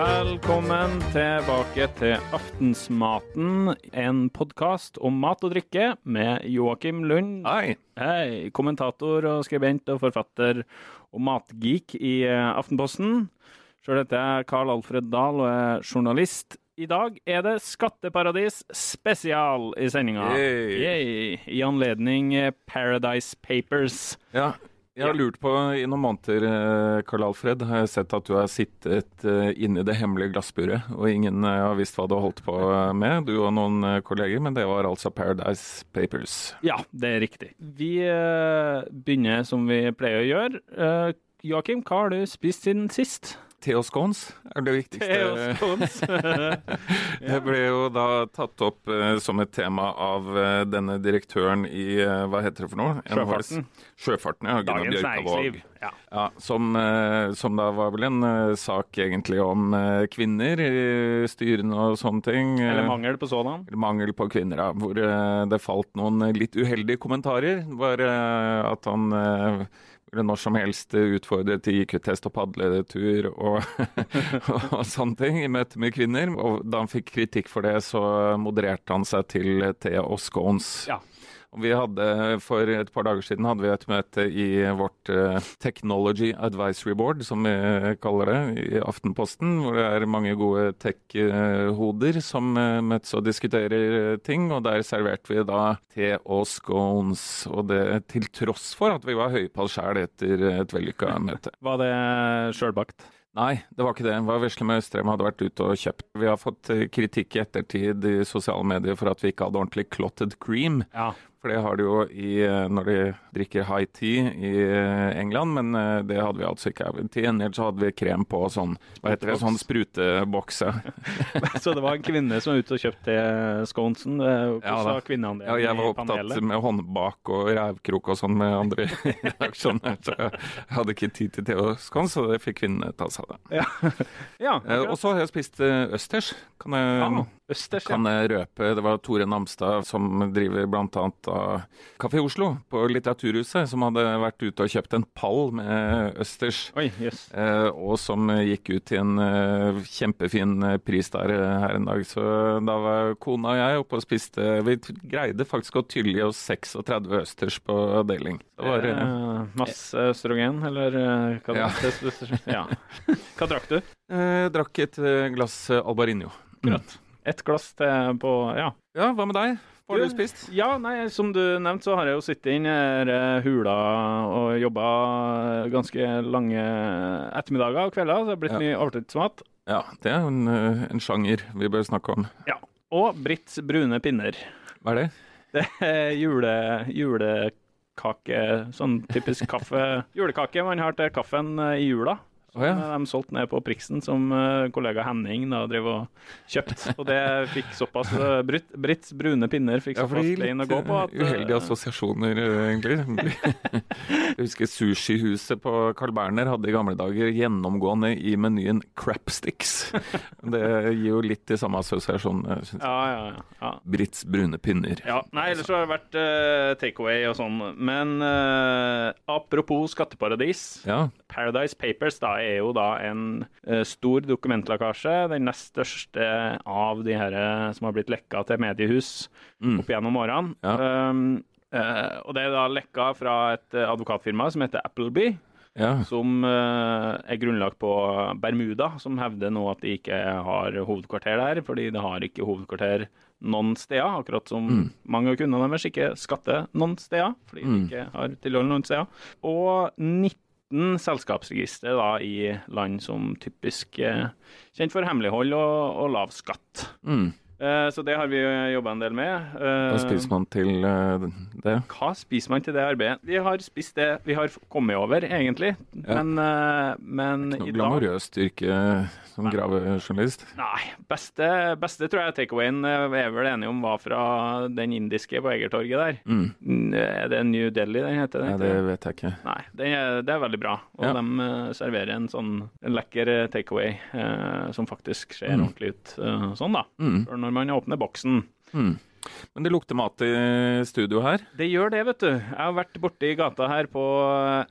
Velkommen tilbake til Aftensmaten, en podkast om mat og drikke med Joakim Lund. Hei. Hei, kommentator og skribent og forfatter og matgeek i eh, Aftenposten. Sjøl heter jeg Carl Alfred Dahl og er journalist. I dag er det Skatteparadis spesial i sendinga. I anledning eh, Paradise Papers. Ja, jeg har lurt på i noen måneder, eh, Karl Alfred, har jeg sett at du har sittet inni inne i det hemmelige glassburet, og ingen eh, har visst hva du har holdt på med, du og noen eh, kolleger, men det var altså Paradise Papers. Ja, det er riktig. Vi eh, begynner som vi pleier å gjøre. Joakim, hva har du spist siden sist? Theo Scones er det viktigste. Theo Scones. Det ble jo da tatt opp uh, som et tema av uh, denne direktøren i uh, Hva heter det for noe? Sjøfarten. Sjøfarten, ja. Gunnar Dagens næringsliv. Ja. Ja, som, som da var vel en sak egentlig om kvinner i styrene og sånne ting. Eller mangel på sådan. mangel på kvinner, ja. Hvor det falt noen litt uheldige kommentarer. Var at han når som helst utfordre til IQ-test og padletur og, og sånne ting i møte med kvinner. Og da han fikk kritikk for det, så modererte han seg til te og scones. Ja. Vi hadde For et par dager siden hadde vi et møte i vårt eh, Technology Advisory Board, som vi kaller det, i Aftenposten, hvor det er mange gode tech-hoder som eh, møtes og diskuterer eh, ting. Og der serverte vi da te og scones, og det til tross for at vi var oss sjæl etter et vellykka møte. Var det sjølbakt? Nei, det var ikke det. Det var Vesle Østrem hadde vært ute og kjøpt. Vi har fått kritikk i ettertid i sosiale medier for at vi ikke hadde ordentlig clotted cream. Ja. For det har de jo i, eh, når de drikker high tea i eh, England, men eh, det hadde vi altså ikke. Til gjengjeld så hadde vi krem på sånn, hva heter det, sånn sprutebokse. Så det var en kvinne som var ute og kjøpte sconesen. Hvordan Ja, kvinneandelen Ja, jeg var opptatt med håndbak og rævkrok og sånn med andre i så jeg hadde ikke tid til TV og skål, så det fikk kvinnene ta seg av. Ja. ja Og så har jeg spist østers. Kan jeg ah, østers, kan jeg røpe. Det var Tore Namstad som driver bl.a. av Kafé Oslo på Litteraturhuset, som hadde vært ute og kjøpt en pall med østers. Oi, jøss. Eh, og som gikk ut til en eh, kjempefin eh, pris der her en dag. Så da var kona og jeg oppe og spiste Vi greide faktisk å tylle i oss 36 østers på deling. Det var, eh, masse østrogen, eller hva det heter? Ja. Hva drakk du? eh, drakk et glass Albarinho. Akkurat. Ett glass til på Ja. Ja, hva med deg? Hva har Du- spist? Ja, nei, som du nevnte, så har jeg jo sittet inn i hula og jobba ganske lange ettermiddager og kvelder. Så det har blitt Ja. mye overtidsmat. Ja, det er en, eh, en sjanger vi bør snakke om. Ja. Og Britts brune pinner. Hva er det? Det er jule, julekake, sånn typisk kaffe Julekake man har til kaffen eh, i jula. Som oh, ja. eh, de solgte ned på Priksen, som eh, kollega Henning da drev og kjøpte. Og det fikk såpass uh, Britts brune pinner fikk Ja, såpass gir bein å gå på. eh, At, eh, uheldige assosiasjoner, eh, egentlig. Jeg husker sushihuset på Carl Berner hadde i gamle dager gjennomgående i menyen crapsticks. Det gir jo litt de samme assosiasjonene, syns jeg. ja, ja, ja, ja. Brits brune pinner. Ja, nei, ellers så har det vært uh, takeaway og sånn. Men uh, apropos skatteparadis. Ja. Paradise Papers da er jo da en eh, stor dokumentlekkasje. Den nest største av de her eh, som har blitt lekka til mediehus Mm. opp gjennom årene. Ja. Um, uh, og det er da lekka fra et advokatfirma som heter Appleby. ja. Som uh, er grunnlagt på Bermuda, som hevder nå at de ikke har hovedkvarter der, fordi det har ikke hovedkvarter noen steder, akkurat som Mm. mange av kundene deres ikke skatter noen steder, fordi de Mm. ikke har tilhold noen steder. Og 19 selskapsregister da i land som typisk eh, kjent for hemmelighold og, og lav skatt. Mm. Eh, så det har vi jobba en del med. Eh, Hva spiser man til eh, det? hva spiser man til det arbeidet? Vi har spist det vi har kommet over, egentlig. Ja. Men, eh, men Noe i dag glamorøst yrke som gravejournalist? Nei. Beste, beste tror jeg takeawayen eh, er vel enige om var fra den indiske på Egertorget der. Mm. Mm, Er det New Delhi den heter? Ja, den det vet jeg ikke. Nei, det er, det er veldig bra. Og Ja. de eh, serverer en sånn en lekker eh, takeaway eh, som faktisk ser Mm. ordentlig ut. eh, sånn, da. Mm. Når man åpner boksen. Mm. Men det lukter mat i studio her. Det gjør det, vet du. Jeg har vært borti gata her på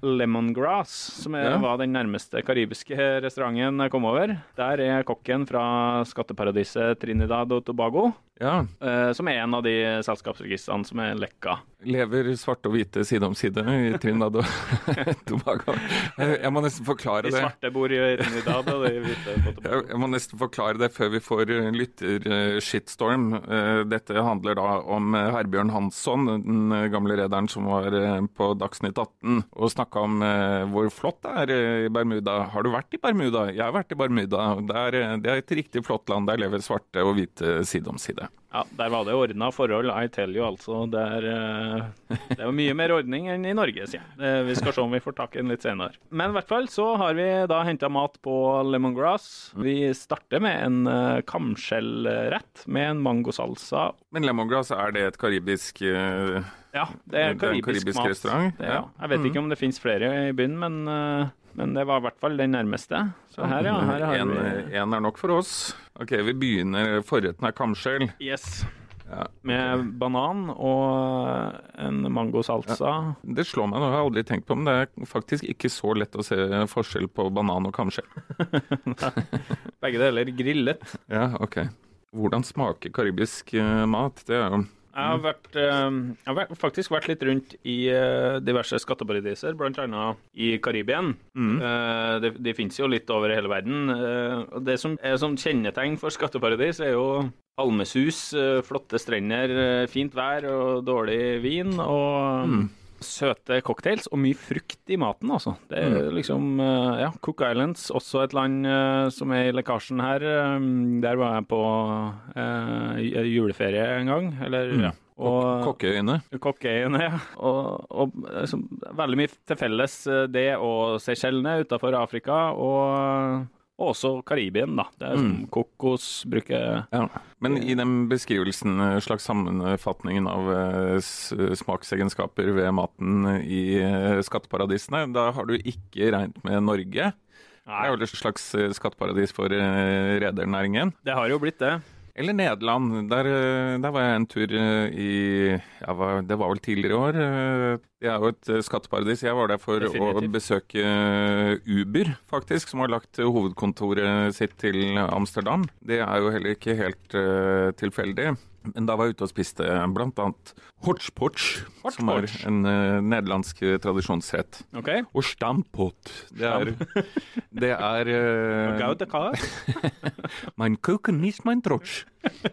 Lemongrass, som er, Ja. var den nærmeste karibiske restauranten jeg kom over. Der er kokken fra skatteparadiset Trinidad og Tobago, Ja. eh, som er en av de selskapsregistrene som er lekka. Lever svarte og hvite side om side i Trinidad og Tobago. Jeg må nesten forklare det. De svarte bor i Trinidad, og de hvite på Tobago. Jeg må nesten forklare det før vi får eh, lytter-shitstorm. Eh, Dette handler da om eh, Herbjørn Hansson, den eh, gamle rederen som var eh, på Dagsnytt 18 og snakka om eh, hvor flott det er eh, i Bermuda. Har du vært i Bermuda? Jeg har vært i Bermuda. Det er, eh, det er et riktig flott land. Der lever svarte og hvite side om side. Ja, Der var det ordna forhold, I tell you, altså. Det er, eh, det er mye mer ordning enn i Norge, sier jeg. Vi skal se om vi får tak i den litt senere. Men i hvert fall så har vi da henta mat på lemongrass. Vi starter med en uh, kamskjellrett med en mangosalsa. Men lemongrass, er det et karibisk eh, Ja, det er Det er en karibisk, karibisk mat. restaurant, Det, ja. Jeg vet ikke om det finnes flere i byen, men, eh, men det var i hvert fall den nærmeste. Så her, ja. Her har en, vi en er nok for oss. Ok, vi begynner. Forretten er kamskjell. Yes. Ja. Med banan og en mangosalsa. Det slår meg, nå har jeg aldri tenkt på, men det er faktisk ikke så lett å se forskjell på banan og kamskjell. Begge deler grillet. Ja, ok. Hvordan smaker karibisk eh, mat? Det er jo Jeg har, vært, eh, jeg har faktisk vært litt rundt i eh, diverse skatteparadiser, bl.a. i Karibien. Mm. det, de finnes jo litt over hele verden. Eh, og det som er sånn kjennetegn for skatteparadis, er jo palmesus, eh, flotte strender, eh, fint vær og dårlig vin. og... Søte cocktails og mye frukt i maten, altså. Det er liksom eh, Ja, Cook Islands, også et land eh, som er i lekkasjen her. Eh, der var jeg på eh, juleferie en gang, eller ja. Og, kokkeøyne. Kokkeøyene, ja. Og, og liksom, veldig mye til felles eh, det og Seychellene utenfor Afrika, og, og også Karibien, da. Det er som kokos bruker Ja. Men i den beskrivelsen, eh, slags sammenfatningen av eh, smaksegenskaper ved maten i eh, skatteparadisene, da har du ikke regnet med Norge. Det er jo et slags eh, skatteparadis for eh, redernæringen. Det har jo blitt det. Eller Nederland. Der, eh, der var jeg en tur eh, i ja, Det var vel tidligere i år. Eh, Det er jo et eh, skatteparadis. Jeg var der for Definitivt. å besøke eh, Uber, faktisk, som har lagt hovedkontoret sitt til Amsterdam. Det er jo heller ikke helt uh, tilfeldig. Men da var jeg ute og spiste annet hotchpotch, som er en uh, nederlandsk tradisjonsrett. Okay. Og stampot. Det er, det er uh, Mein Kuchen ist mein Trotsch.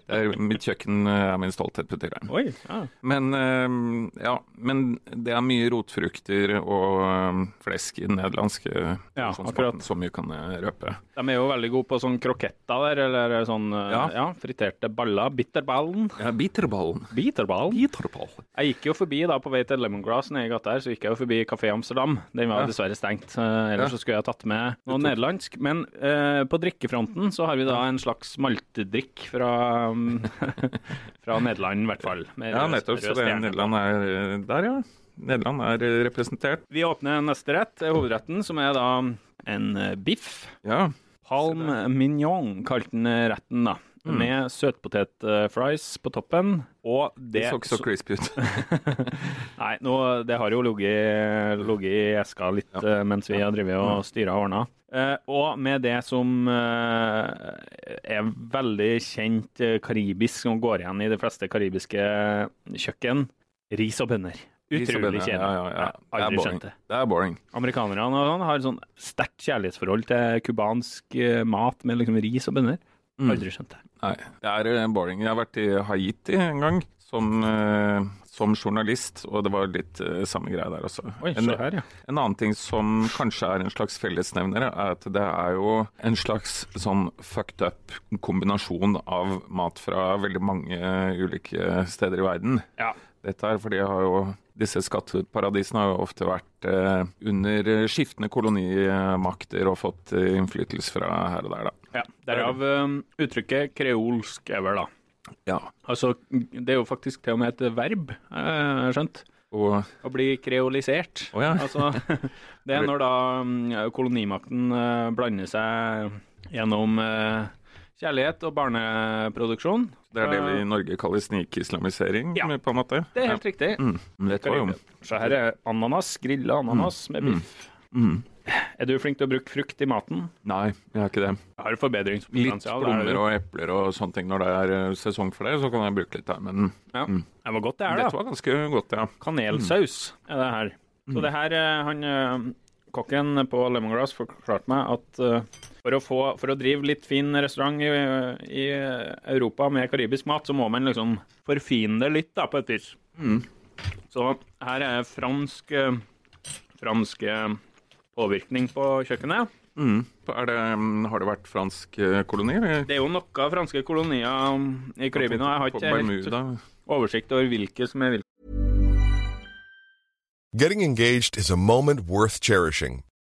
Er mitt kjøkken eh, er min stolthet, putter jeg. Oi. Ja. Men, eh, ja, men det er mye rotfrukter og eh, flesk i den nederlandske Ja, akkurat. Så mye kan jeg røpe. De er jo veldig gode på sånn kroketter der, eller sånn Ja. ja, friterte baller. Bitterballen. Ja, bitterballen. Bitterballen. Biterball. Jeg gikk jo forbi da på vei til Lemongrass nede i gata her, så gikk jeg jo forbi Kafé Amsterdam. Den var Ja. dessverre stengt. Ellers så skulle jeg tatt med noe nederlandsk. Men eh, på drikkefronten så har vi da en slags maltedrikk fra, um, fra Nederland, i hvert fall. Ja, nettopp. Så det er. Nederland er eh, der, ja. Nederland er eh, representert. Vi åpner neste rett, eh, hovedretten, som er da en biff. Ja. Palm mignon kalte den retten, da. Mm. Med søtpotetfries på toppen. Og Det det så ikke så crispy ut. Nei, nå, det har jo ligget i eska litt ja. mens vi har drevet og styra og ordna. Eh, og med det som eh, er veldig kjent eh, karibisk, som går igjen i de fleste karibiske kjøkken, ris og bønner. Utrolig kjedelig. ja, ja, ja. Aldri skjønt det. Det er boring. Amerikanerne sånn har sånn sterkt kjærlighetsforhold til cubansk eh, mat med liksom ris og bønner. Mm. Aldri skjønt det. Nei, det er eh, boring. Jeg har vært i Haiti en gang som, eh, som journalist, og det var litt eh, samme greie der også. Oi, en, her, ja. en annen ting som kanskje er en slags fellesnevner, er at det er jo en slags sånn fucked up kombinasjon av mat fra veldig mange ulike steder i verden. Ja. Dette her, fordi jeg har jo disse skatteparadisene har jo ofte vært eh, under skiftende kolonimakter og fått innflytelse fra her og der, da. ja. Derav um, uttrykket kreolsk er vel, da. Ja. Altså, det er jo faktisk til og med et verb, eh, skjønt. Og Å bli kreolisert. Oh, ja. Altså, det er når da mm, kolonimakten eh, blander seg gjennom eh, kjærlighet og barneproduksjon. Det er det vi i Norge kaller snikislamisering, Ja. på en måte. Det er helt riktig. Mm. Var jo Så her er ananas, grilla ananas med biff. mm. Er du flink til å bruke frukt i maten? Nei, jeg er ikke det. Jeg har forbedringspotensial. Litt er plommer og epler og sånne ting når det er eh, sesong for det, så kan jeg bruke litt der. Men Ja. Det var godt, det her, dette var ganske godt, ja. Kanelsaus er det her. Så det her eh, Han eh, kokken på Lemongrass forklarte meg at eh, for å, få, for å drive litt fin restaurant i, i Europa med karibisk mat, så må man liksom forfine det litt, da, på et vis. Mm. Så her er fransk fransk eh, påvirkning på kjøkkenet. Mm. Er det, mm, har det vært fransk eh, koloni? eller? Det er jo noen franske kolonier um, i Karibia. jeg har ikke helt Bermuda? oversikt over hvilke som er hvilke. Getting engaged is a moment worth cherishing.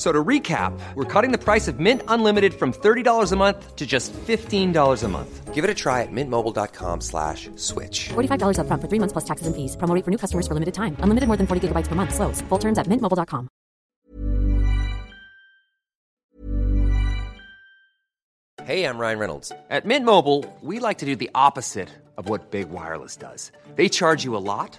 So to recap, we're cutting the price of Mint Unlimited from $30 a month to just $15 a month. Give it a try at mintmobile.com slash switch. $45 upfront for three months plus taxes and fees. Promo for new customers for limited time. Unlimited more than 40 gigabytes per month. Slows. Full terms at mintmobile.com. Hey, I'm Ryan Reynolds. At Mint Mobile, we like to do the opposite of what Big Wireless does. They charge you a lot,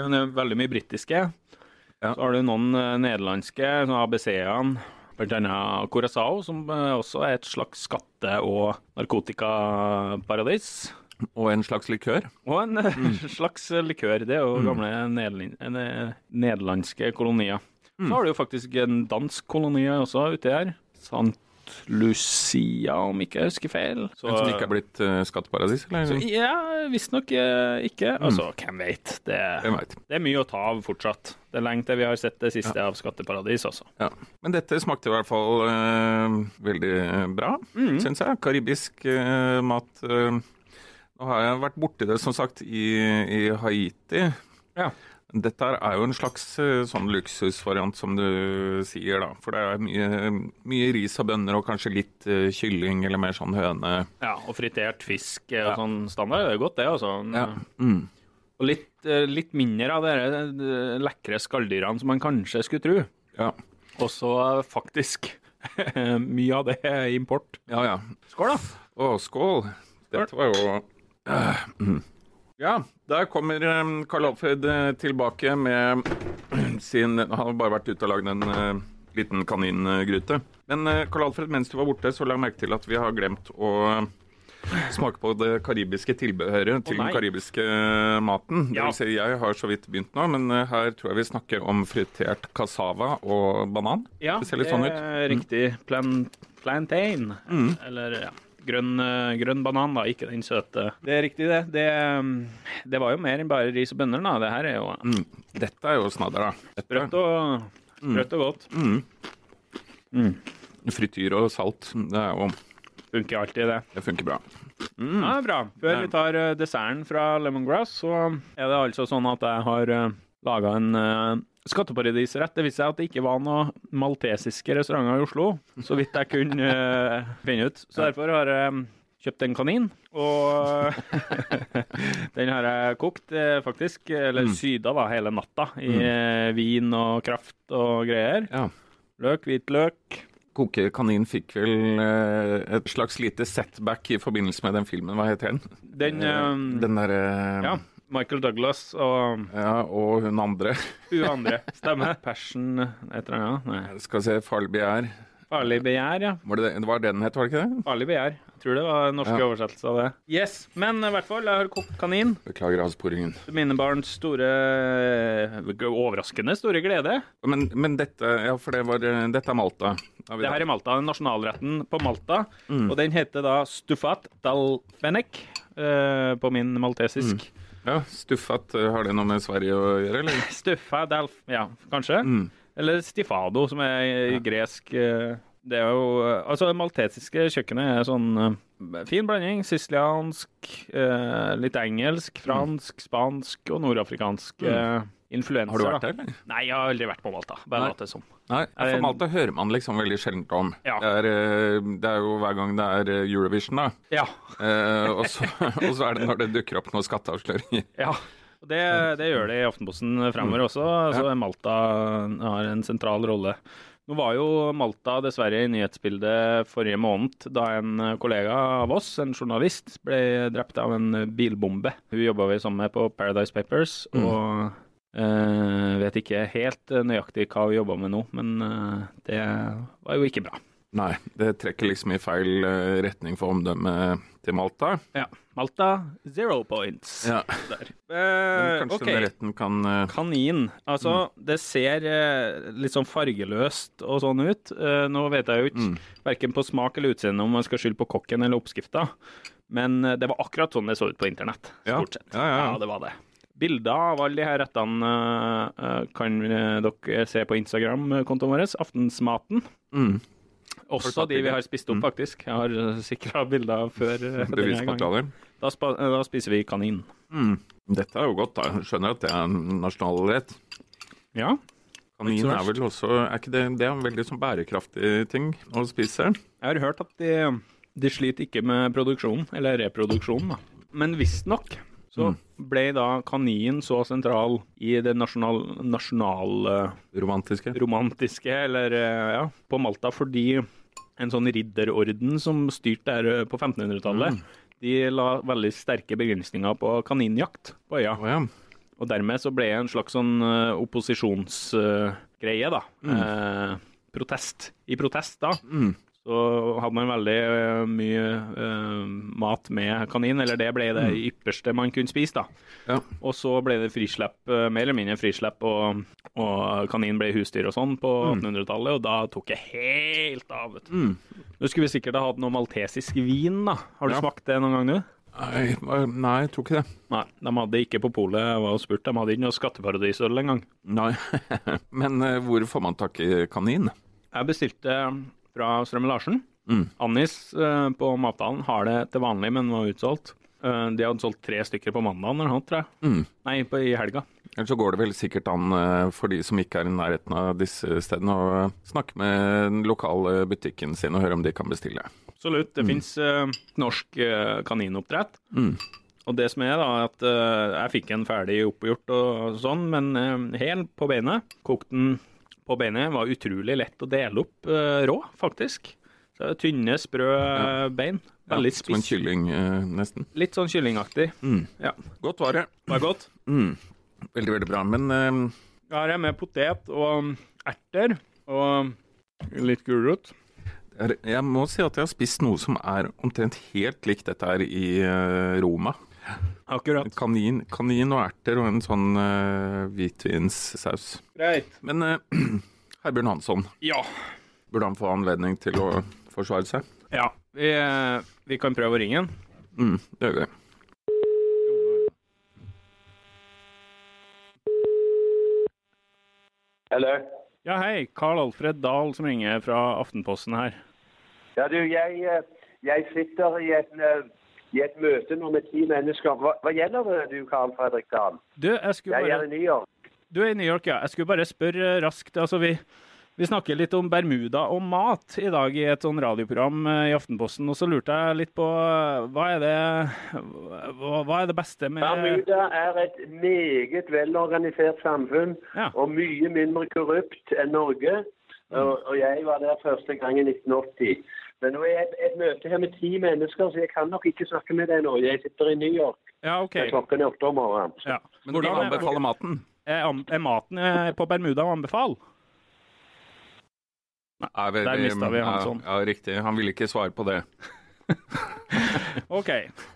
Men det er veldig mye britiske. Ja. Så har du noen eh, nederlandske, sånn ABC-ene, bl.a. Curaçao, som eh, også er et slags skatte- og narkotikaparadis. Og en slags likør. Og en mm. slags likør. Det er jo gamle nederlin- eh, nederlandske kolonier. Så har du jo faktisk en dansk koloni også uti her. Sant Lucia, om ikke jeg husker feil. Så, Men som ikke er blitt uh, skatteparadis, eller? så, Ja, visstnok uh, ikke. Altså, hvem vet? Det, det er mye å ta av fortsatt. Det er lenge til vi har sett det siste av Skatteparadis, altså. Ja. Men dette smakte i hvert fall uh, veldig bra, Mm. syns jeg. Karibisk uh, mat. nå har jeg vært borti det, som sagt, i, i Haiti. Ja. Dette er jo en slags eh, sånn luksusvariant, som du sier, da. For det er mye, mye ris og bønner og kanskje litt uh, kylling eller mer sånn høne. Ja, og fritert fisk og sånn standard. Det er godt, det, altså. Ja. Mm. Og litt, eh, litt mindre av de eh, lekre skalldyrene som man kanskje skulle tro. Ja. Og så eh, faktisk mye av det er import. ja, ja. Skål, da. Å, skål. Dette var jo uh, mm. Ja, der kommer um, Karl Alfred eh, tilbake med sin Han har bare vært ute og lagd en eh, liten kaningryte. Men eh, Karl Alfred, mens du var borte, så la jeg merke til at vi har glemt å smake på det karibiske tilbehøret til oh, den karibiske maten. maten. Det vil si, jeg har så vidt begynt nå, men eh, her tror jeg vi snakker om fritert cassava og banan. Ja, det ser litt sånn ut. riktig. Plan, plantain. Mm. Eller ja, grønn, eh, grønn banan, da. Ikke den søte. Det er riktig, det. Det, mm, det var jo mer enn bare ris og bønner, da. Det her er jo Mm. Dette er jo snadder, da. Sprøtt og, sprøtt og godt. Frityr og salt, det er jo Funker alltid, det. Det funker bra. Ja, bra. Før vi tar eh, desserten fra Lemongrass, så er det altså sånn at jeg har eh, laga en uh, skatteparadisrett. Det viste seg at det ikke var noen maltesiske restauranter i Oslo, så vidt jeg kunne uh, finne ut. Så derfor har jeg um, kjøpt en kanin, og den har jeg kokt, uh, faktisk. Eller Mm. syda da, hele natta i uh, vin og kraft og greier. Ja. Løk, hvitløk. Koke kanin fikk vel eh, et slags lite setback i forbindelse med den filmen. Hva heter den? Den, um, Den derre ja, Michael Douglas og ja, Og hun andre. hun andre. Stemmer. Passion et eller annet? Nei. Skal vi se, Farlig begjær. Farlig begjær, ja. Var det det var det den het, var det ikke det? Farlig begjær. Jeg tror det var en norsk Ja. oversettelse av det. Yes, Men i hvert fall, jeg har kokt kanin. Beklager avsporingen. Mine barns store Overraskende store glede. Men, men dette Ja, for det var, dette er Malta. Det her er Malta, nasjonalretten på Malta. Mm. Og den heter da stufat dal fennek eh, på min maltesisk. Ja, Stuffat, eh, har det noe med Sverige å gjøre, eller? Stuffa dal Ja, kanskje. Mm. Eller stifado, som er gresk. eh, Det er jo eh, Altså, det maltesiske kjøkkenet er sånn fin blanding. Siciliansk, litt engelsk, fransk, spansk og nordafrikansk eh, influenser. Mm. Har du vært der, eller? Nei, jeg har aldri vært på Malta. Bare Nei. som. Nei, for Malta hører man liksom veldig sjelden om. Ja. Det, er, eh, det er jo hver gang det er eh, Eurovision, da. Ja. Eh, og, så, og så er det når det dukker opp noen skatteavsløringer. ja. Det, det gjør det i Aftenposten fremover også. Så Malta har en sentral rolle. Nå var jo Malta dessverre i nyhetsbildet forrige måned da en kollega av oss, en journalist, ble drept av en bilbombe. Hun jobba vi sammen med på Paradise Papers, og eh, vet ikke helt nøyaktig hva vi jobba med nå, men uh, det var jo ikke bra. Nei, det trekker liksom i feil eh, retning for omdømmet til Malta. Ja. Malta, zero points. Ja. Der. Men Eh, kanskje okay. den retten kan uh... Kanin. Altså, det ser eh, litt sånn fargeløst og sånn ut. Eh, nå vet jeg jo ikke Mm. verken på smak eller utseende om man skal skylde på kokken eller oppskrifta, men eh, det var akkurat sånn det så ut på internett, stort sett. Ja, ja, ja. det var det. Bilder av alle de her rettene eh, eh, kan eh, dere se på Instagram-kontoen vår, Aftensmaten. mm, Også de vi har spist opp, faktisk. Jeg har sikra bilder før bevismateriale. Da, da spiser vi kanin. Mm. Dette er jo godt, da. Jeg skjønner at det er en nasjonalrett. Ja. Kanin er vel også Er ikke det, det er en veldig sånn bærekraftig ting å spise? Jeg har hørt at de, de sliter ikke med produksjonen, eller reproduksjonen, da. Men visstnok så Mm. ble da kaninen så sentral i det nasjonal, nasjonalromantiske, Romantiske? eller eh, ja, på Malta, fordi en sånn ridderorden som styrte der eh, på 1500-tallet, Mm. de la veldig sterke begrensninger på kaninjakt på øya. Oh, ja. Og dermed så ble det en slags sånn eh, opposisjonsgreie, da. Eh, protest. I protest, da. Mm. Så hadde man veldig eh, mye uh, mat med kanin, eller det ble det ypperste man kunne spise, da. Ja. Og så ble det frislepp, uh, mer eller mindre frislepp, og, og kanin ble husdyr og sånn på 1800-tallet, og da tok det helt av. vet du. Mm. Nå skulle vi sikkert ha hatt noe maltesisk vin, da. Har du Ja. smakt det noen gang, du? Nei, nei, jeg tror ikke det. Nei, de hadde ikke på polet, jeg var og spurt, de hadde ikke noe skatteparadisøl engang. Nei. Men hvor får man tak i kanin? Jeg bestilte fra Strømme Larsen. Mm. Annis eh, på Matdalen har det til vanlig, men var utsolgt. Eh, de hadde solgt tre stykker på mandag eller noe, tror jeg. Mm. Nei, på, i helga. Eller så går det vel sikkert an eh, for de som ikke er i nærheten av disse stedene, å eh, snakke med den lokale butikken sin og høre om de kan bestille. Absolutt. Det finnes finnes norsk eh, kaninoppdrett. Mm. Og det som er, da, at eh, jeg fikk en ferdig oppgjort og sånn, men hel på beinet. Kokte den på beinet. Var utrolig lett å dele opp uh, rå, faktisk. Så Tynne, sprø ja. bein. Veldig Ja, som en kylling, uh, nesten. Litt sånn kyllingaktig. Mm. Ja. Godt var det. Var godt. Mm. Veldig, veldig bra. Men er Jeg med potet og erter og litt gulrot. er- jeg må si at jeg har spist noe som er omtrent helt likt dette her i eh, Roma. Akkurat. Kanin, kanin og erter og en sånn uh, hvitvinssaus. Greit. Men uh, Herbjørn Hansson, Ja. burde han få anledning til å forsvare seg? ja. Vi, eh, vi kan prøve å ringe han. Mm, det gjør vi. Hallo. Ja, hei. Karl Alfred Dahl som ringer fra Aftenposten her. Ja, du, jeg, eh, jeg sitter i et, eh, i et møte nå med ti mennesker. Hva, hva gjelder det, du, Karl Fredrik Dahl? Du, jeg Jeg er i New York. Du er i New York, ja. Jeg skulle bare spørre raskt. Altså, vi, vi snakker litt om Bermuda og mat i dag i et sånn radioprogram eh, i Aftenposten. Og så lurte jeg litt på eh, hva er det, hva, er det beste med Bermuda er et meget velorganisert samfunn Ja. og mye mindre korrupt enn Norge. Og, og jeg var der første gang i 1980. Men nå er jeg et møte her med ti mennesker, så jeg kan nok ikke snakke med deg nå. Jeg sitter i New York. Ja, OK. Klokken er åtte om morgenen. Ja. Men de anbefaler maten. er, er maten eh, på Bermuda å anbefale? Nei, Der mistet vi Hansson. Ja, ja, riktig. Han ville ikke svare på det. OK.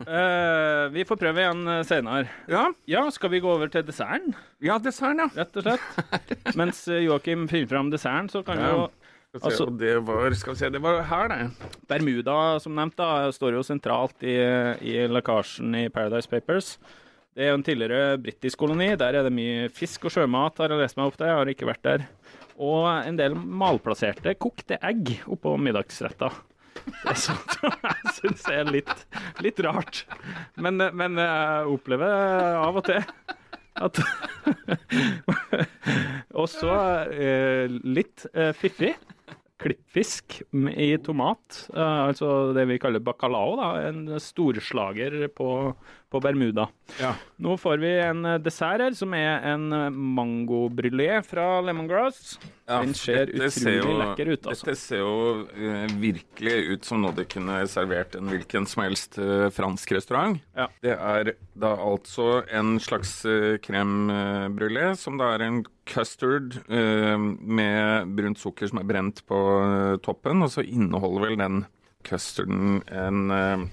Uh, vi får prøve igjen eh, senere. Ja, Ja, skal vi gå over til desserten, ja desserten, ja. rett og slett? Mens Joakim finner fram desserten, så kan vi jo Altså- og det var, skal vi se, det var her, det. Bermuda, som nevnt, da, står jo sentralt i, i lekkasjen i Paradise Papers. Det er jo en tidligere britisk koloni. Der er det mye fisk og sjømat, har jeg lest meg opp til. Jeg har ikke vært der. Og en del malplasserte kokte egg oppå middagsretta. Det er sånt jeg syns er litt, litt rart. Men, men jeg opplever av og til at Og så eh, litt eh, fiffig. Klippfisk i tomat, eh, altså det vi kaller bacalao. Da, en storslager på, på Bermuda. Ja. Nå får vi en eh, dessert her, som er en mangobrylé mangobrulé fra lemongrass. Den ser utrolig jo- lekker ut, altså. Dette ser jo eh, virkelig ut som noe de kunne servert en hvilken som helst eh, fransk restaurant. Ja. Det er da altså en slags crème brulé, som da er en custard eh, med brunt sukker som er brent på eh, toppen, og så inneholder vel den custarden en eh,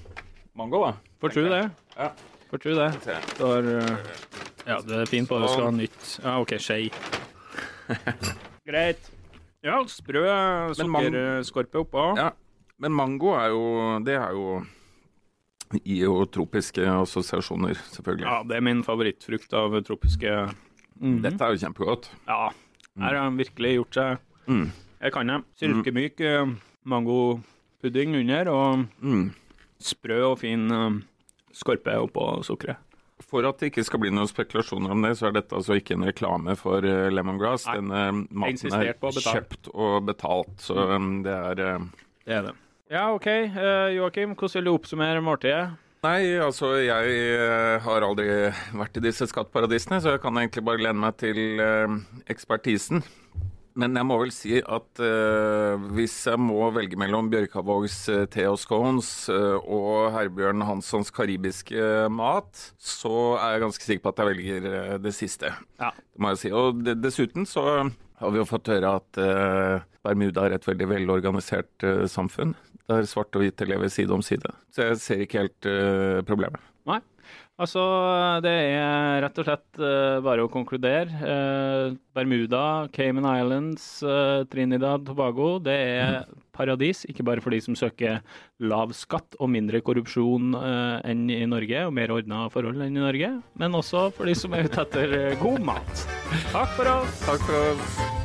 mango, da. Får tro det. Ja. Får tro det. Du har eh, ja, du er fin på det. Skal ha nytt. Ja, OK, skei. Greit. Ja, sprø sukkerskorpe oppå. Ja, men mango er jo Det er jo I jo tropiske assosiasjoner, selvfølgelig. Ja, det er min favorittfrukt av tropiske Dette er jo kjempegodt. Ja, her har han virkelig gjort seg Mm. Jeg kan det. Silkemyk mm. mangopudding under, og Mm. sprø og fin eh, skorpe oppå sukkeret. For at det ikke skal bli noen spekulasjoner om det, så er dette altså ikke en reklame for eh, lemongrass. Nei. Denne maten er kjøpt og betalt, så um, det er eh, Det er det. Ja, OK. Joakim, hvordan vil du oppsummere måltidet? Nei, altså jeg eh, har aldri vært i disse skatteparadisene, så jeg kan egentlig bare lene meg til eh, ekspertisen. Men jeg må vel si at uh, hvis jeg må velge mellom Bjørkavågs uh, te og scones uh, og Herbjørn Hanssons karibiske mat, så er jeg ganske sikker på at jeg velger eh, det siste. Ja. Det må jeg si. Og de- dessuten så har vi jo fått høre at uh, Bermuda er et veldig velorganisert eh, samfunn. Der svarte og hvite lever side om side. Så jeg ser ikke helt eh, problemet. Nei. Altså, det er rett og slett uh, bare å konkludere. Uh, Bermuda, Cayman Islands, uh, Trinidad, Tobago, det er paradis. Ikke bare for de som søker lav skatt og mindre korrupsjon enn i Norge, og mer ordna forhold enn i Norge, men også for de som er ute etter god mat. Takk for oss. Takk for oss.